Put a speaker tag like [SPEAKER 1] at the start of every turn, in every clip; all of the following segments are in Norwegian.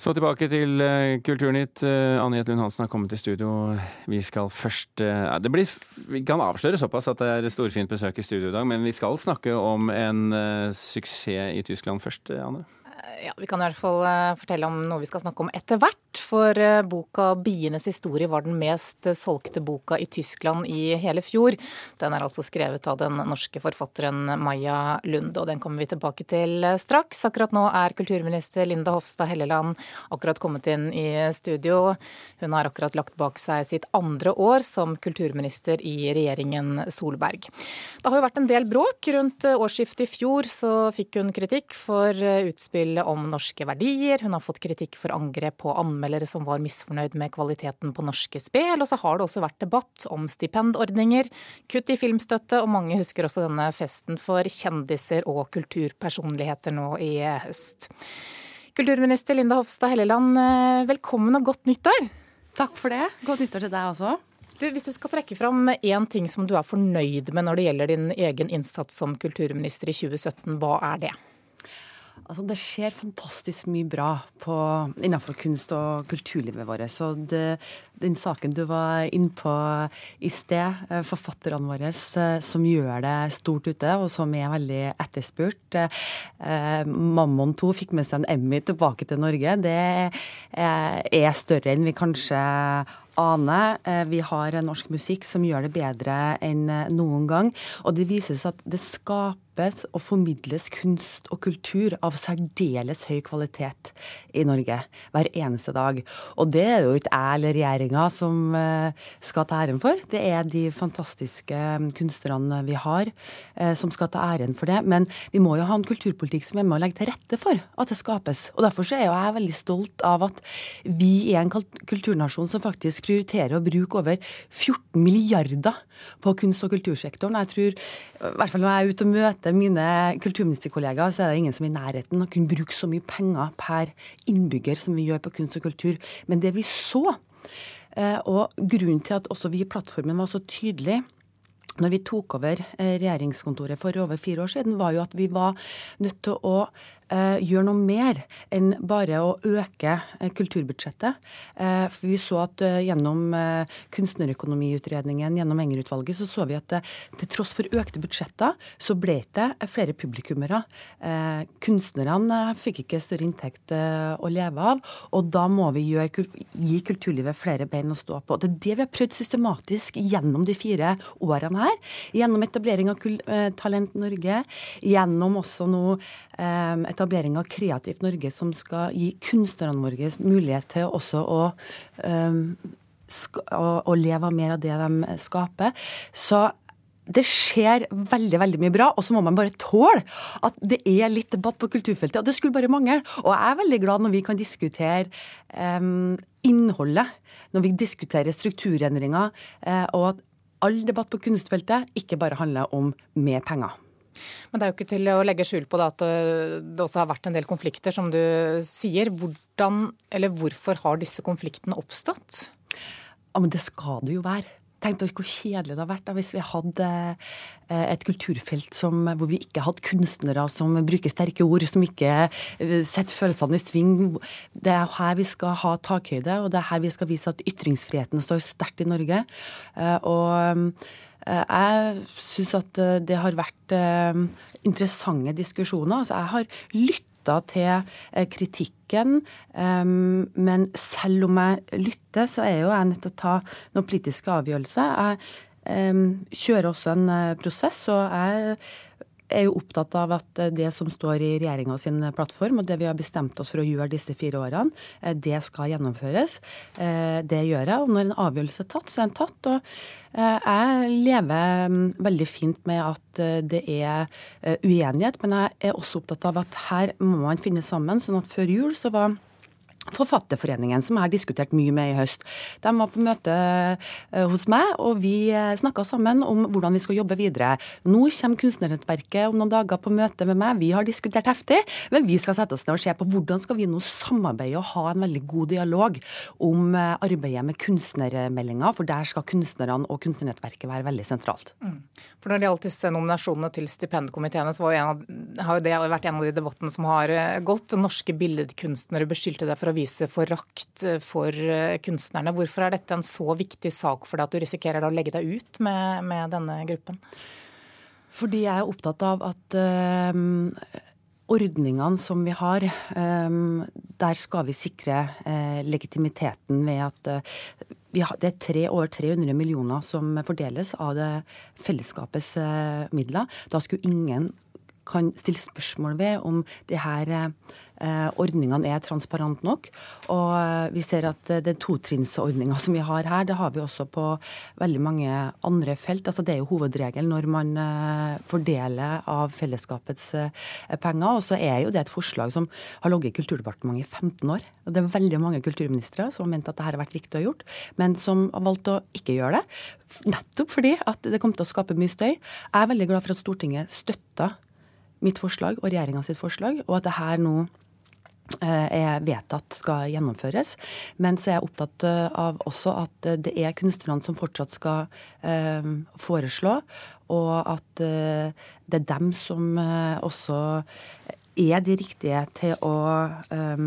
[SPEAKER 1] Så tilbake til uh, Kulturnytt. Uh, Anne Lund Hansen har kommet i studio. Vi skal først uh, det blir, Vi kan avsløre såpass at det er storfint besøk i studio i dag, men vi skal snakke om en suksess i Tyskland først, Anne?
[SPEAKER 2] Ja, Vi kan i hvert fall eh, fortelle om noe vi skal snakke om etter hvert. For eh, boka 'Bienes historie' var den mest solgte boka i Tyskland i hele fjor. Den er altså skrevet av den norske forfatteren Maja Lund, og den kommer vi tilbake til eh, straks. Akkurat nå er kulturminister Linda Hofstad Helleland akkurat kommet inn i studio. Hun har akkurat lagt bak seg sitt andre år som kulturminister i regjeringen Solberg. Det har jo vært en del bråk. Rundt årsskiftet i fjor så fikk hun kritikk for utspillet om norske verdier. Hun har fått kritikk for angrep på anmeldere som var misfornøyd med kvaliteten på norske spel. Og så har det også vært debatt om stipendordninger, kutt i filmstøtte, og mange husker også denne festen for kjendiser og kulturpersonligheter nå i høst. Kulturminister Linda Hofstad Helleland, eh, velkommen og godt nyttår.
[SPEAKER 3] Takk for det. Godt nyttår til deg også.
[SPEAKER 2] Du, hvis du skal trekke fram én ting som du er fornøyd med når det gjelder din egen innsats som kulturminister i 2017, hva er det?
[SPEAKER 3] Altså, det skjer fantastisk mye bra på, innenfor kunst- og kulturlivet vårt. Så det, den saken du var inne på i sted, eh, forfatterne våre eh, som gjør det stort ute, og som er veldig etterspurt. Eh, Mammon 2 fikk med seg en Emmy tilbake til Norge. Det er større enn vi kanskje aner. Vi har norsk musikk som gjør det bedre enn noen gang. Og det vises at det skapes og formidles kunst og kultur av særdeles høy kvalitet i Norge hver eneste dag. Og det er jo ikke jeg eller regjeringa som eh, skal ta æren for. Det er de fantastiske mm, kunstnerne vi har eh, som skal ta æren for det. Men vi må jo ha en kulturpolitikk som er med å legge til rette for at det skapes. Og Derfor så er jeg veldig stolt av at vi er en kulturnasjon som faktisk prioriterer å bruke over 14 milliarder på kunst- og kultursektoren. Jeg tror, i hvert fall Når jeg er ute og møter mine kulturministerkollegaer, så er det ingen som er i nærheten av å kunne bruke så mye penger per innbygger som vi gjør på kunst og kultur. Men det vi så Eh, og grunnen til at også vi i plattformen var så tydelig når vi tok over eh, regjeringskontoret for over fire år siden, var jo at vi var nødt til å gjøre noe mer enn bare å øke eh, kulturbudsjettet. Eh, vi så at eh, gjennom eh, kunstnerøkonomiutredningen, gjennom Enger-utvalget, så så vi at eh, til tross for økte budsjetter, så ble det flere publikummere. kunstnerne fikk ikke større inntekt å leve av, og da må vi gjøre, gi kulturlivet flere bein å stå på. Det er det vi har prøvd systematisk gjennom de fire årene her. Gjennom etablering av Talent Norge, gjennom også nå et etablering av Kreativt Norge, som skal gi kunstnerne våre mulighet til også å, um, å, å leve av mer av det de skaper. Så det skjer veldig veldig mye bra, og så må man bare tåle at det er litt debatt på kulturfeltet. Og det skulle bare mangle. Og jeg er veldig glad når vi kan diskutere um, innholdet, når vi diskuterer strukturendringer, uh, og at all debatt på kunstfeltet ikke bare handler om mer penger.
[SPEAKER 2] Men det er jo ikke til å legge skjul på det at det også har vært en del konflikter, som du sier. Hvordan, eller hvorfor har disse konfliktene oppstått?
[SPEAKER 3] Ja, men det skal det jo være. Tenk deg hvor kjedelig det har vært da, hvis vi hadde eh, et kulturfelt som, hvor vi ikke hadde kunstnere som bruker sterke ord, som ikke eh, setter følelsene i sving. Det er her vi skal ha takhøyde, og det er her vi skal vise at ytringsfriheten står sterkt i Norge. Og Eh, jeg syns at eh, det har vært eh, interessante diskusjoner. Altså, jeg har lytta til kritikken, men selv om jeg lytter, så er jo jeg nødt til å ta noen politiske avgjørelser. Jeg kjører også en prosess, og jeg er jo opptatt av at det som står i regjeringa sin plattform, og det vi har bestemt oss for å gjøre disse fire årene, eh, det skal gjennomføres. Eh, det gjør jeg. Og når en avgjørelse er tatt, så er den tatt. Og eh, jeg lever mm, veldig fint med at det er uenighet, men jeg er også opptatt av at her må man finne sammen. sånn at før jul så var Forfatterforeningen, som jeg har diskutert mye med i høst. De var på møte eh, hos meg, og vi eh, snakka sammen om hvordan vi skal jobbe videre. Nå kommer Kunstnernettverket om noen dager på møte med meg. Vi har diskutert heftig, men vi skal sette oss ned og se på hvordan skal vi nå samarbeide og ha en veldig god dialog om eh, arbeidet med kunstnermeldinga, for der skal kunstnerne og Kunstnernettverket være veldig sentralt. Mm.
[SPEAKER 2] For Når det gjaldt disse nominasjonene til stipendkomiteene, så har jo det vært en av de debattene som har gått. Norske billedkunstnere beskyldte det for å vise forakt for kunstnerne. Hvorfor er dette en så viktig sak for deg at du risikerer å legge deg ut med, med denne gruppen?
[SPEAKER 3] Fordi jeg er opptatt av at uh, ordningene som vi har, um, der skal vi sikre uh, legitimiteten ved at uh, har, det er tre, over 300 millioner som fordeles av det fellesskapets midler. Da skulle ingen kan stille spørsmål ved om de her eh, ordningene er transparente nok. Og eh, vi ser at den totrinnsordninga som vi har her, det har vi også på veldig mange andre felt. Altså Det er jo hovedregelen når man eh, fordeler av fellesskapets penger. Og så er jo det et forslag som har ligget i Kulturdepartementet i 15 år. Og det er veldig mange kulturministre som har ment at dette har vært riktig å gjort, men som har valgt å ikke gjøre det. Nettopp fordi at det kommer til å skape mye støy. Jeg er veldig glad for at Stortinget støtter mitt forslag og regjeringa sitt forslag, og at det her nå eh, er vedtatt skal gjennomføres. Men så er jeg opptatt eh, av også at det er kunstnerne som fortsatt skal eh, foreslå, og at eh, det er dem som eh, også er de riktige til å eh,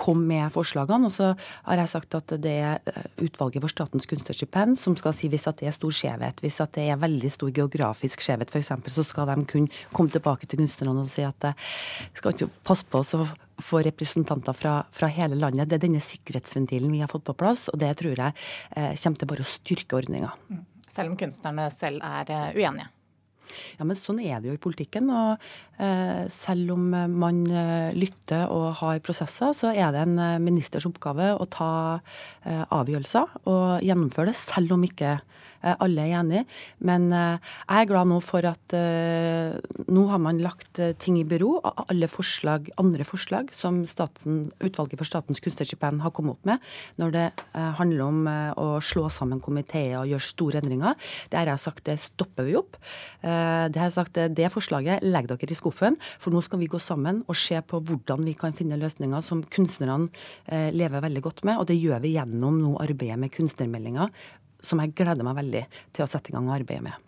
[SPEAKER 3] kom med forslagene. Og så har jeg sagt at det er eh, utvalget for Statens kunstnerstipend som skal si hvis at det er stor skjevhet. Hvis at det er veldig stor geografisk skjevhet f.eks., så skal de kunne komme tilbake til kunstnerne og si at eh, skal ikke passe på oss å få representanter fra, fra, hele landet. Det er denne sikkerhetsventilen vi har fått på plass, og det tror jeg eh, kommer til bare å styrke ordninga. Mm.
[SPEAKER 2] Selv om kunstnerne selv er eh, uenige?
[SPEAKER 3] Ja, men sånn er det jo i politikken. Og eh, selv om man eh, lytter og har prosesser, så er det en eh, ministers oppgave å ta eh, avgjørelser og gjennomføre det, selv om ikke Eh, alle er enige. Men eh, jeg er glad nå for at eh, nå har man lagt ting i bero. Alle forslag, andre forslag som staten, utvalget for Statens kunstnerstipend har kommet opp med når det handler om å slå sammen komiteer og gjøre store endringer, det har jeg sagt det stopper vi opp. Det har jeg sagt det forslaget legg dere i skuffen, for nå skal vi gå sammen og se på hvordan vi kan finne løsninger som kunstnerne lever veldig godt med. Og det gjør vi gjennom nå arbeidet med kunstnermeldinga, som jeg gleder meg veldig til å sette i gang arbeidet med.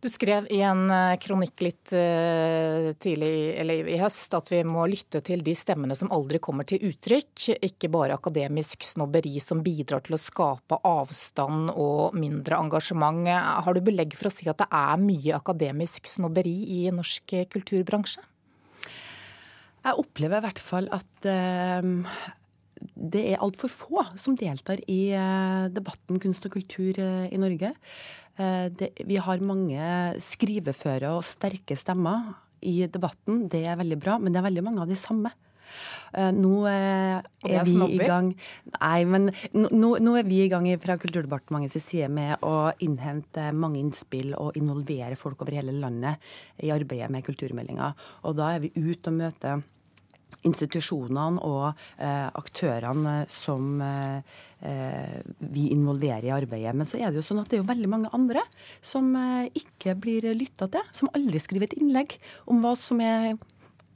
[SPEAKER 2] Du skrev i en eh, kronikk litt uh, tidlig eller i høst at vi må lytte til de stemmene som aldri kommer til uttrykk, ikke bare akademisk snobberi som bidrar til å skape avstand og mindre engasjement. Har du belegg for å si at det er mye akademisk snobberi i norsk kulturbransje?
[SPEAKER 3] Jeg opplever i hvert fall at uh, det er altfor få som deltar i eh, debatten kunst og kultur eh, i Norge. Eh, det, vi har mange skriveføre og sterke stemmer i debatten. Det er veldig bra, men det er veldig mange av de samme. Nå er, er vi i gang Nei, men nå, nå, er vi i gang fra Kulturdepartementets side med å innhente mange innspill og involvere folk over hele landet i arbeidet med kulturmeldinga. Og da er vi ute og møter institusjonene og eh, aktørene som eh, vi involverer i arbeidet. Men så er det jo sånn at det er jo veldig mange andre som eh, ikke blir lytta til. Som aldri skriver et innlegg om hva som er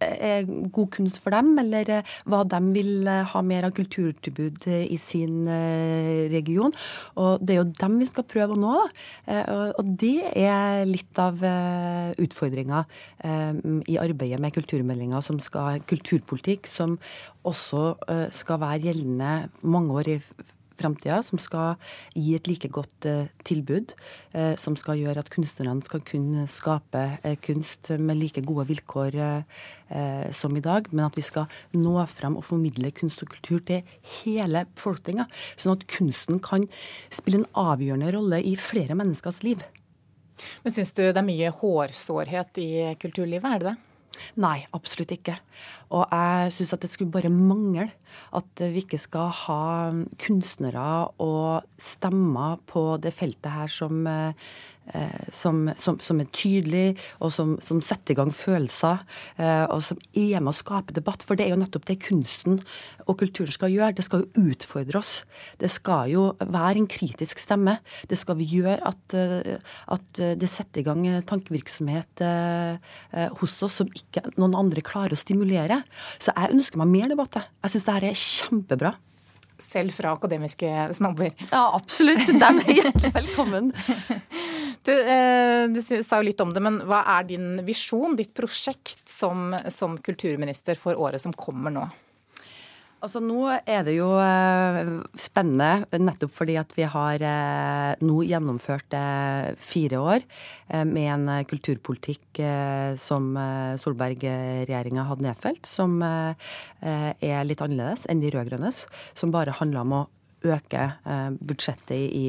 [SPEAKER 3] er god kunst for dem, eller eh, hva de vil eh, ha mer av kulturtilbud i sin eh, region. Og det er jo dem vi skal prøve å nå. Og det er litt av utfordringa i arbeidet med kulturmeldinga, som skal kulturpolitikk, som også skal være gjeldende mange år i framtida, som skal gi et like godt uh, tilbud. Uh, som skal gjøre at kunstnerne skal kunne skape uh, kunst med like gode vilkår som i dag. Men at vi skal nå fram og formidle kunst og kultur til hele befolkninga. Sånn at kunsten kan spille en avgjørende rolle i flere menneskers liv.
[SPEAKER 2] Men syns du det er mye hårsårhet i kulturlivet, er det det?
[SPEAKER 3] Nei, absolutt ikke. Og jeg syns at det skulle bare mangle at vi ikke skal ha kunstnere og stemmer på det feltet her som eh, Eh, som, som, som, er tydelig, og som, setter i gang følelser. Eh, og som er med å skape debatt. For det er jo nettopp det kunsten og kulturen skal gjøre. Det skal jo utfordre oss. Det skal jo være en kritisk stemme. Det skal vi gjøre at, at det setter i gang tankevirksomhet hos oss som ikke noen andre klarer å stimulere. Så jeg ønsker meg mer debatt. Jeg syns det her er kjempebra
[SPEAKER 2] selv fra akademiske snobber.
[SPEAKER 3] Ja, absolutt. De er hjertelig velkommen.
[SPEAKER 2] Du, eh, du, sa jo litt om det, men hva er din visjon, ditt prosjekt som, som kulturminister for året som kommer nå?
[SPEAKER 3] Altså Nå er det jo eh, spennende, nettopp fordi at vi har eh, nå gjennomført eh, fire år med en kulturpolitikk som Solberg-regjeringa hadde nedfelt, som er litt annerledes enn de rød-grønnes, som bare handla om å øke budsjettet i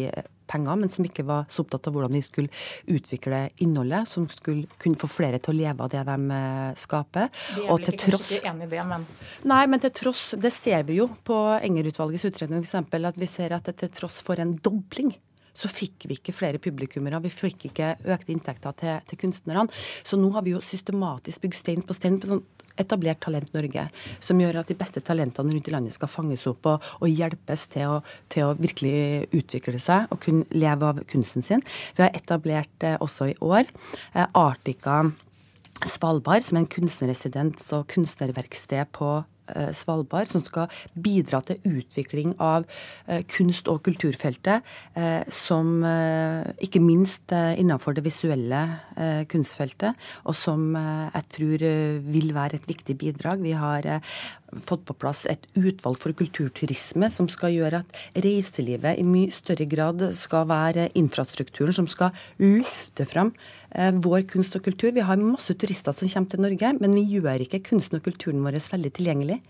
[SPEAKER 3] penger, men som ikke var så opptatt av hvordan de skulle utvikle innholdet, som skulle kunne få flere til å leve av det de eh, skaper.
[SPEAKER 2] De er vel ikke, tross... ikke enig i det, men
[SPEAKER 3] Nei, men til tross Det ser vi jo på Enger-utvalgets utredning f.eks. at vi ser at det til tross for en dobling så fikk vi ikke flere publikummere. Vi fikk ikke økte inntekter til, til kunstnerne. Så nå har vi jo systematisk bygd stein på stein på sånn etablert Talent Norge, som gjør at de beste talentene rundt i landet skal fanges opp og, og hjelpes til å, til å, virkelig utvikle seg og kunne leve av kunsten sin. Vi har etablert eh, også i år eh, Artica Svalbard, som er en kunstnerresident og kunstnerverksted på Svalbard, som skal bidra til utvikling av eh, kunst- og kulturfeltet, eh, som ikke minst innenfor det visuelle kunstfeltet, og som jeg tror vil være et viktig bidrag. Vi har fått på plass et utvalg for kulturturisme som skal gjøre at reiselivet i mye større grad skal være infrastrukturen som skal løfte fram eh, vår kunst og kultur. Vi har masse turister som kommer til Norge, men vi gjør ikke kunsten og kulturen vår veldig tilgjengelig.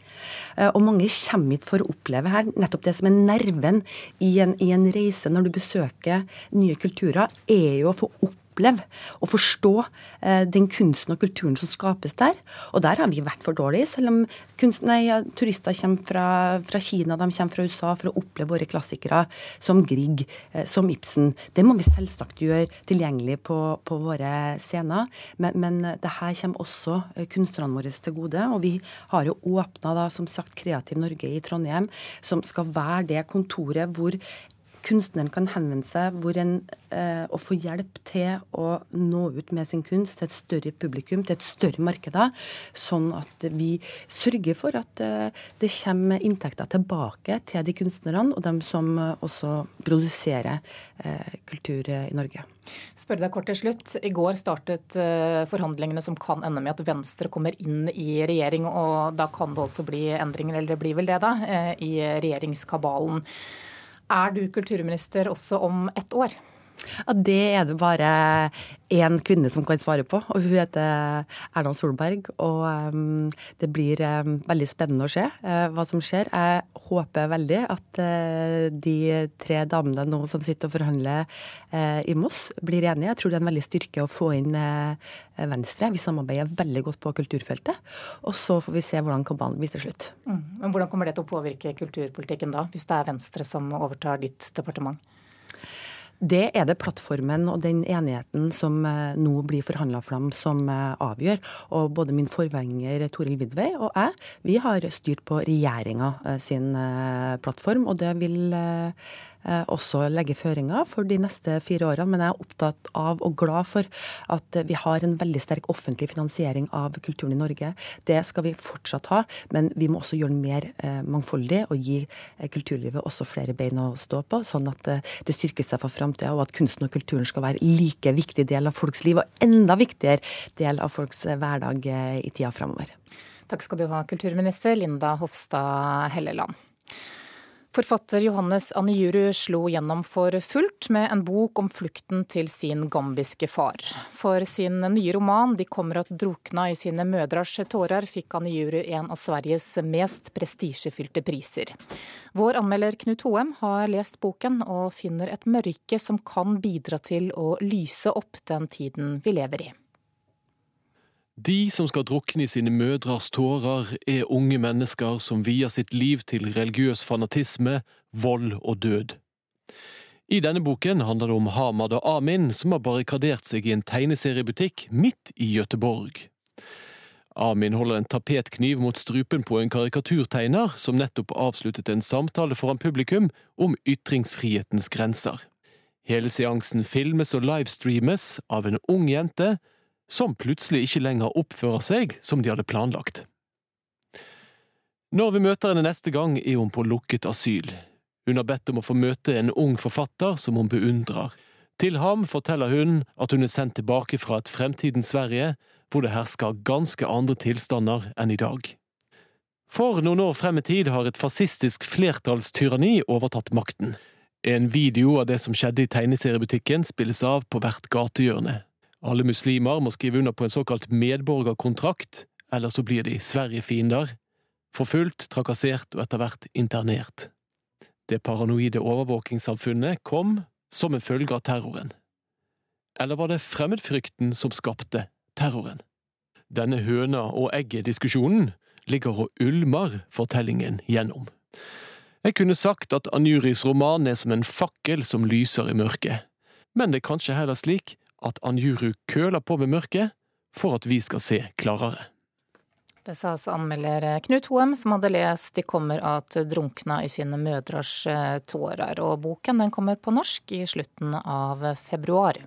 [SPEAKER 3] Eh, og mange kommer hit for å oppleve her nettopp det som er nerven i en, i en reise når du besøker nye kulturer, er jo å få opp oppleve og forstå eh, den kunsten og kulturen som skapes der. Og der har vi vært for dårlige, selv om kunst, nei, turister kommer fra, fra, Kina, de kommer fra USA for å oppleve våre klassikere som Grieg, eh, som Ibsen. Det må vi selvsagt gjøre tilgjengelig på, på våre scener. Men, men det her kommer også eh, kunstnerne våre til gode. Og vi har jo åpna som sagt Kreativ Norge i Trondheim, som skal være det kontoret hvor kunstneren kan henvende seg hvor en, eh, og få hjelp til å nå ut med sin kunst til et større publikum, til et større marked, sånn at vi sørger for at eh, det kommer inntekter tilbake til de kunstnerne og dem som eh, også produserer eh, kultur i Norge.
[SPEAKER 2] Spør deg kort til slutt. I går startet eh, forhandlingene som kan ende med at Venstre kommer inn i regjering, og da kan det også bli endringer, eller det blir vel det, da, eh, i regjeringskabalen. Er du kulturminister også om ett år?
[SPEAKER 3] Ja, Det er det bare én kvinne som kan svare på, og hun heter Erna Solberg. Og um, det blir um, veldig spennende å se uh, hva som skjer. Jeg håper veldig at uh, de tre damene nå som sitter og forhandler uh, i Moss, blir enige. Jeg tror det er en veldig styrke å få inn Venstre. Vi samarbeider veldig godt på kulturfeltet. Og så får vi se hvordan kabalen blir til slutt.
[SPEAKER 2] Mm. Men Hvordan kommer det til å påvirke kulturpolitikken da, hvis det er Venstre som overtar ditt departement?
[SPEAKER 3] Det er det plattformen og den enigheten som eh, nå blir forhandla fram, som eh, avgjør. Og både min forvenger Toril Vidvei og jeg, vi har styrt på regjeringa eh, sin plattform. Og det vil også legge føringer for de neste fire årene. Men jeg er opptatt av og glad for at vi har en veldig sterk offentlig finansiering av kulturen i Norge. Det skal vi fortsatt ha, men vi må også gjøre den mer eh, mangfoldig og gi eh, kulturlivet også flere bein å stå på, sånn at det styrker seg for framtida, og at kunsten og kulturen skal være like viktig del av folks liv, og enda viktigere del av folks hverdag i tida framover.
[SPEAKER 2] Takk skal du ha, kulturminister Linda Hofstad Helleland. Forfatter Johannes Anijuru slo gjennom for fullt med en bok om flukten til sin gambiske far. For sin nye roman 'De kommer at drukna i sine mødras tårer' fikk Anijuru en av Sveriges mest prestisjefylte priser. Vår anmelder Knut Hoem har lest boken og finner et mørke som kan bidra til å lyse opp den tiden vi lever i.
[SPEAKER 4] De som skal drukne i sine mødres tårer, er unge mennesker som vier sitt liv til religiøs fanatisme, vold og død. I denne boken handler det om Hamad og Amin, som har barrikadert seg i en tegneseriebutikk midt i Gøteborg. Amin holder en tapetkniv mot strupen på en karikaturtegner som nettopp avsluttet en samtale foran publikum om ytringsfrihetens grenser. Hele seansen filmes og livestreames av en ung jente som plutselig ikke lenger oppfører seg som de hadde planlagt. Når vi møter henne neste gang, er hun på lukket asyl. Hun har bedt om å få møte en ung forfatter som hun beundrer. Til ham forteller hun at hun er sendt tilbake fra et fremtidens Sverige hvor det hersker ganske andre tilstander enn i dag. For noen år frem i tid har et fascistisk flertallstyranni overtatt makten. En video av det som skjedde i tegneseriebutikken spilles av på hvert gatehjørne. Alle muslimer må skrive under på en såkalt medborgerkontrakt, eller så blir de Sverige-fiender, forfulgt, trakassert og etter hvert internert. Det paranoide overvåkingssamfunnet kom som en følge av terroren. Eller var det fremmedfrykten som skapte terroren? Denne høna og egget-diskusjonen ligger og ulmer fortellingen gjennom. Jeg kunne sagt at Anjuris roman er som en fakkel som lyser i mørket, men det er kanskje heller slik at Anjuru køler på med mørket for at vi skal se klarere.
[SPEAKER 2] Det sa altså anmelder Knut Hoem, som hadde lest 'De kommer at drunkna i sine mødrers tårer'. Og boken den kommer på norsk i slutten av februar.